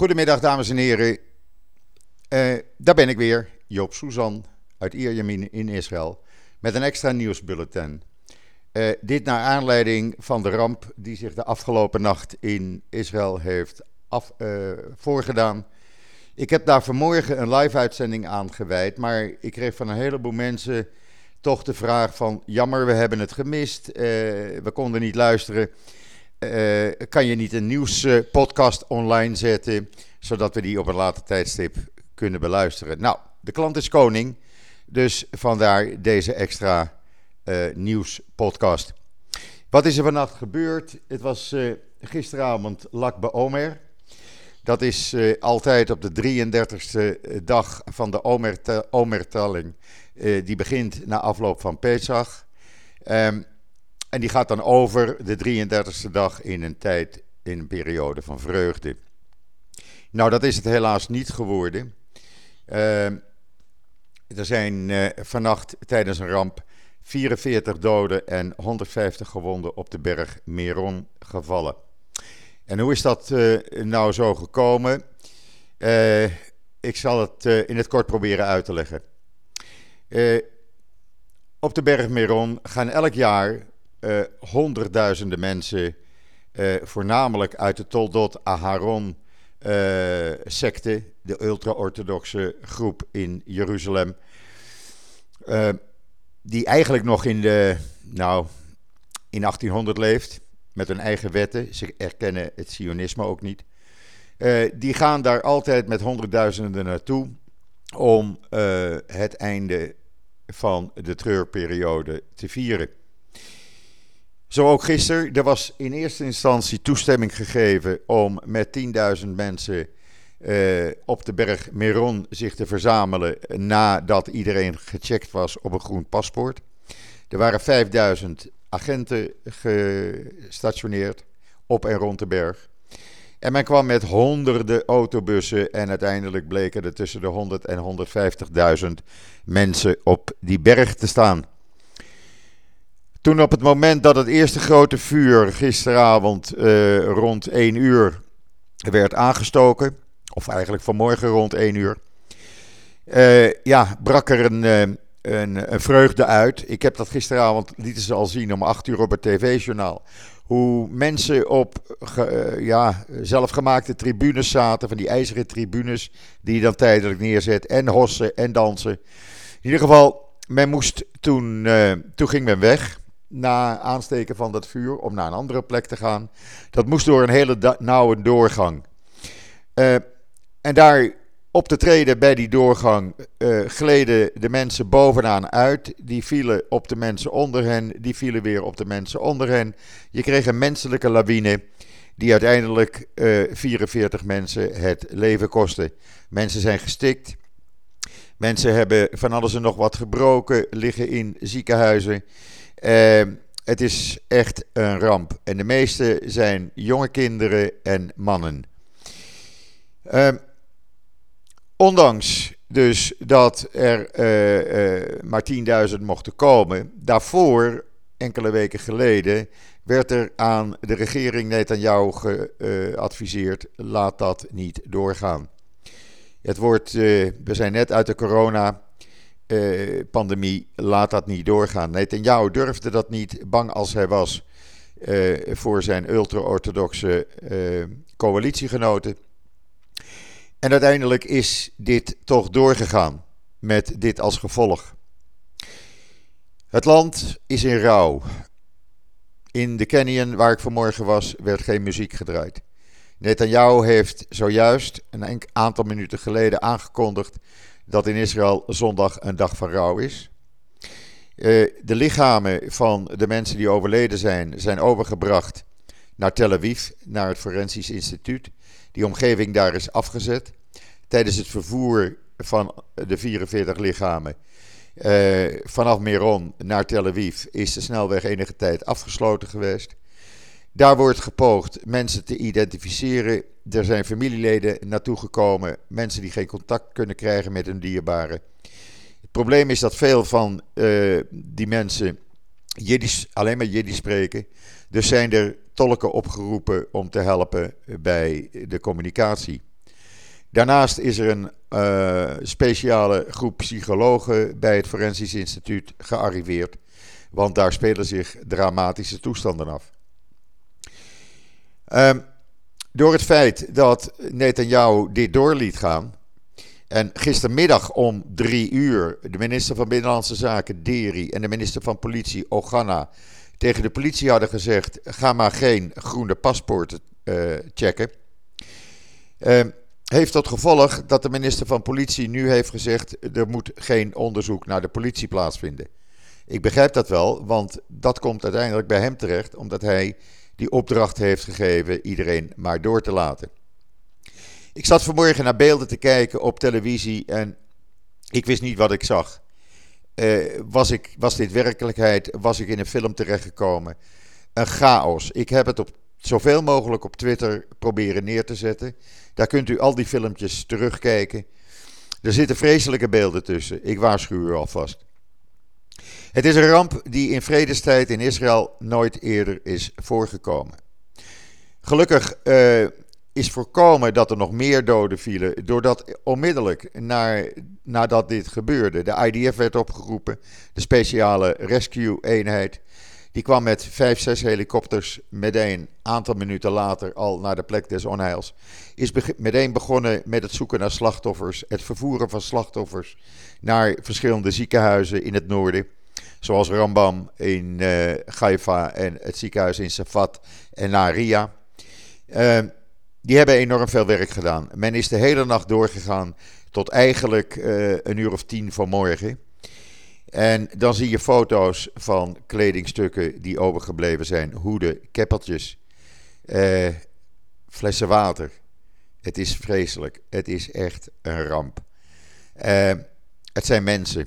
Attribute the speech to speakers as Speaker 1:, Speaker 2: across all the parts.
Speaker 1: Goedemiddag, dames en heren. Uh, daar ben ik weer, Joop Suzan uit Ierjemien in Israël, met een extra nieuwsbulletin. Uh, dit naar aanleiding van de ramp die zich de afgelopen nacht in Israël heeft uh, voorgedaan. Ik heb daar vanmorgen een live-uitzending aan gewijd, maar ik kreeg van een heleboel mensen toch de vraag van... jammer, we hebben het gemist, we konden niet luisteren... Uh, kan je niet een nieuwspodcast online zetten, zodat we die op een later tijdstip kunnen beluisteren? Nou, de klant is koning, dus vandaar deze extra uh, nieuwspodcast. Wat is er vannacht gebeurd? Het was uh, gisteravond Lakbe Omer. Dat is altijd op de 33ste dag van de Omertelling. die begint na afloop van Pesach. Um, en die gaat dan over de 33ste dag in een tijd, in een periode van vreugde. Nou, dat is het helaas niet geworden. Uh, er zijn uh, vannacht tijdens een ramp 44 doden en 150 gewonden op de berg Meron gevallen. En hoe is dat uh, nou zo gekomen? Ik zal het in het kort proberen uit te leggen. op de berg Meron gaan elk jaar uh, honderdduizenden mensen, uh, voornamelijk uit de Toldot Aharon uh, secte, de ultra-orthodoxe groep in Jeruzalem, die eigenlijk nog in de, nou, in 1800 leeft, met hun eigen wetten. Ze erkennen het Sionisme ook niet. die gaan daar altijd met honderdduizenden naartoe om het einde van de treurperiode te vieren. Zo ook gisteren. Er was in eerste instantie toestemming gegeven om met 10.000 mensen uh, op de berg Meron zich te verzamelen nadat iedereen gecheckt was op een groen paspoort. Er waren 5000 agenten gestationeerd op en rond de berg. En men kwam met honderden autobussen en uiteindelijk bleken er tussen de 100 en 150.000 mensen op die berg te staan. Toen op het moment dat het eerste grote vuur gisteravond uh, rond 1 uur werd aangestoken, of eigenlijk vanmorgen rond 1 uur, uh, ja, brak er een, uh, een, een, vreugde uit. Ik heb dat gisteravond, lieten ze al zien om 8 uur op het tv-journaal. Hoe mensen op ja, zelfgemaakte tribunes zaten, van die ijzeren tribunes, die je dan tijdelijk neerzet, en hossen en dansen. In ieder geval, men moest toen, toen ging men weg na aansteken van dat vuur om naar een andere plek te gaan. Dat moest door een hele nauwe doorgang. Uh, en daar op de treden bij die doorgang uh, gleden de mensen bovenaan uit. Die vielen op de mensen onder hen. Die vielen weer op de mensen onder hen. Je kreeg een menselijke lawine. Die uiteindelijk uh, eh, 44 mensen het leven kostte. Mensen zijn gestikt. Mensen hebben van alles en nog wat gebroken, liggen in ziekenhuizen. Uh, het is echt een ramp. En de meeste zijn jonge kinderen en mannen. Uh, ondanks dus dat er uh, uh, maar 10.000 mochten komen, daarvoor, enkele weken geleden, werd er aan de regering Netanyahu geadviseerd: laat dat niet doorgaan. Het wordt, we zijn net uit de corona uh, pandemie, laat dat niet doorgaan. Netanyahu durfde dat niet, bang als hij was uh, voor zijn ultra-orthodoxe uh, coalitiegenoten. En uiteindelijk is dit toch doorgegaan met dit als gevolg. Het land is in rouw. In de canyon waar ik vanmorgen was, werd geen muziek gedraaid. Netanyahu heeft zojuist een aantal minuten geleden aangekondigd dat in Israël zondag een dag van rouw is. Uh, de lichamen van de mensen die overleden zijn, zijn overgebracht naar Tel Aviv, naar het Forensisch Instituut. Die omgeving daar is afgezet. Tijdens het vervoer van de 44 lichamen uh, vanaf Meron naar Tel Aviv is de snelweg enige tijd afgesloten geweest. Daar wordt gepoogd mensen te identificeren. Er zijn familieleden naartoe gekomen, mensen die geen contact kunnen krijgen met hun dierbaren. Het probleem is dat veel van uh, die mensen Jiddisch, alleen maar Jiddisch spreken. Dus zijn er tolken opgeroepen om te helpen bij de communicatie. Daarnaast is er een uh, speciale groep psychologen bij het Forensisch Instituut gearriveerd, want daar spelen zich dramatische toestanden af. Um, door het feit dat Netanyahu dit door liet gaan. En gistermiddag om drie uur de minister van Binnenlandse Zaken, Deri, en de minister van Politie, Ogana, tegen de politie hadden gezegd: ga maar geen groene paspoorten uh, checken. Uh, heeft tot gevolg dat de minister van Politie nu heeft gezegd: er moet geen onderzoek naar de politie plaatsvinden. Ik begrijp dat wel, want dat komt uiteindelijk bij hem terecht, omdat hij die opdracht heeft gegeven iedereen maar door te laten. Ik zat vanmorgen naar beelden te kijken op televisie en ik wist niet wat ik zag. Uh, was, ik, was dit werkelijkheid? Was ik in een film terechtgekomen? Een chaos. Ik heb het op, zoveel mogelijk op Twitter proberen neer te zetten. Daar kunt u al die filmpjes terugkijken. Er zitten vreselijke beelden tussen. Ik waarschuw u alvast. Het is een ramp die in vredestijd in Israël nooit eerder is voorgekomen. Gelukkig uh, is voorkomen dat er nog meer doden vielen, doordat onmiddellijk nadat dit gebeurde, de IDF werd opgeroepen, de speciale rescue-eenheid. Die kwam met vijf, zes helikopters meteen een aantal minuten later al naar de plek des onheils. Is meteen begonnen met het zoeken naar slachtoffers, het vervoeren van slachtoffers naar verschillende ziekenhuizen in het noorden. Zoals Rambam in uh, Haifa en het ziekenhuis in Safat en Naria. Uh, die hebben enorm veel werk gedaan. Men is de hele nacht doorgegaan tot eigenlijk uh, een uur of tien vanmorgen. En dan zie je foto's van kledingstukken die overgebleven zijn. Hoeden, keppeltjes, uh, flessen water. Het is vreselijk. Het is echt een ramp. Uh, het zijn mensen.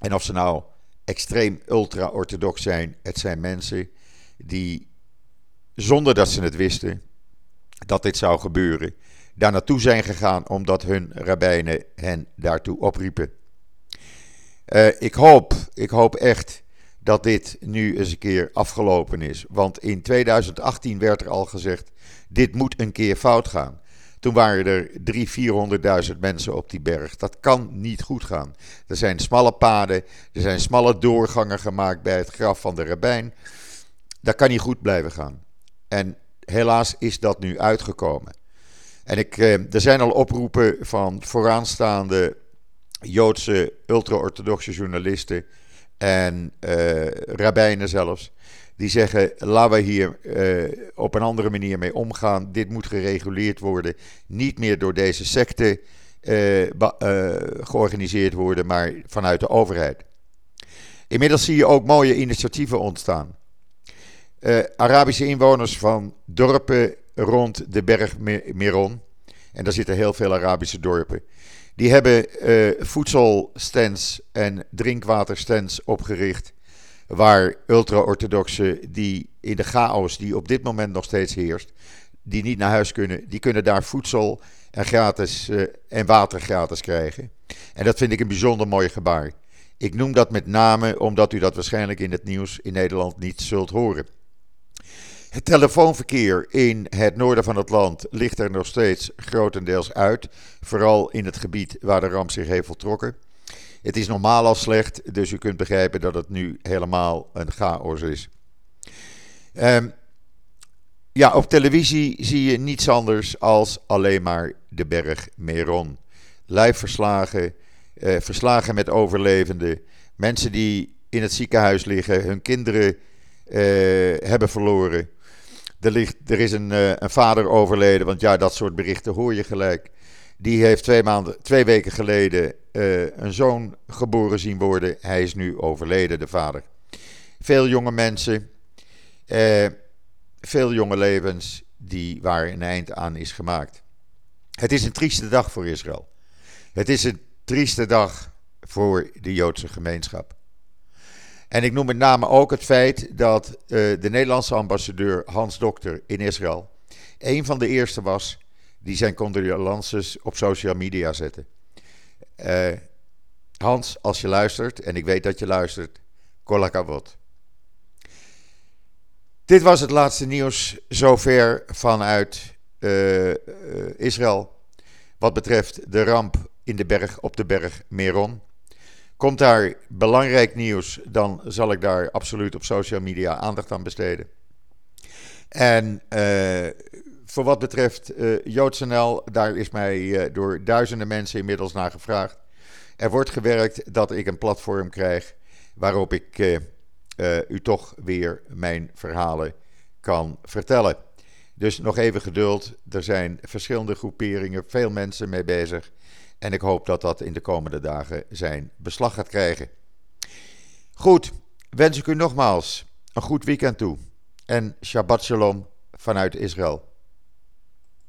Speaker 1: En of ze nou extreem ultra-orthodox zijn. Het zijn mensen die, zonder dat ze het wisten, dat dit zou gebeuren, daar naartoe zijn gegaan omdat hun rabbijnen hen daartoe opriepen. Uh, ik, hoop, ik hoop echt dat dit nu eens een keer afgelopen is. Want in 2018 werd er al gezegd: dit moet een keer fout gaan. Toen waren er 300.000, 400.000 mensen op die berg. Dat kan niet goed gaan. Er zijn smalle paden, er zijn smalle doorgangen gemaakt bij het graf van de rabbijn. Dat kan niet goed blijven gaan. En helaas is dat nu uitgekomen. En ik, eh, er zijn al oproepen van vooraanstaande Joodse ultra-orthodoxe journalisten en uh, rabbijnen zelfs die zeggen: laten we hier uh, op een andere manier mee omgaan. Dit moet gereguleerd worden. Niet meer door deze secte uh, uh, georganiseerd worden, maar vanuit de overheid. Inmiddels zie je ook mooie initiatieven ontstaan. Arabische inwoners van dorpen rond de berg Meron, en daar zitten heel veel Arabische dorpen, die hebben voedselstands en drinkwaterstands opgericht waar ultra-orthodoxen die in de chaos die op dit moment nog steeds heerst, die niet naar huis kunnen, die kunnen daar voedsel en, gratis, uh, en water gratis krijgen. En dat vind ik een bijzonder mooi gebaar. Ik noem dat met name omdat u dat waarschijnlijk in het nieuws in Nederland niet zult horen. Het telefoonverkeer in het noorden van het land ligt er nog steeds grotendeels uit, vooral in het gebied waar de ramp zich heeft voltrokken. Het is normaal al slecht, dus u kunt begrijpen dat het nu helemaal een chaos is. Um, ja, op televisie zie je niets anders als alleen maar de berg Meron. Live verslagen, eh, verslagen met overlevenden, mensen die in het ziekenhuis liggen, hun kinderen eh, hebben verloren. Er, ligt, er is een, uh, een vader overleden, want ja, dat soort berichten hoor je gelijk. Die heeft twee, maanden, twee weken geleden uh, een zoon geboren zien worden. Hij is nu overleden, de vader. Veel jonge mensen, uh, veel jonge levens die, waar een eind aan is gemaakt. Het is een trieste dag voor Israël. Het is een trieste dag voor de Joodse gemeenschap. En ik noem met name ook het feit dat uh, de Nederlandse ambassadeur Hans Dokter in Israël een van de eerste was die zijn condolences op social media zette. Uh, Hans, als je luistert, en ik weet dat je luistert, kolakavot. Dit was het laatste nieuws zover vanuit uh, Israël. wat betreft de ramp in de berg, op de berg Meron. Komt daar belangrijk nieuws, dan zal ik daar absoluut op social media aandacht aan besteden. En uh, voor wat betreft uh, JoodsNL, daar is mij uh, door duizenden mensen inmiddels naar gevraagd. Er wordt gewerkt dat ik een platform krijg waarop ik u toch weer mijn verhalen kan vertellen. Dus nog even geduld. Er zijn verschillende groeperingen, veel mensen mee bezig. En ik hoop dat dat in de komende dagen zijn beslag gaat krijgen. Goed, wens ik u nogmaals een goed weekend toe. En Shabbat Shalom vanuit Israël.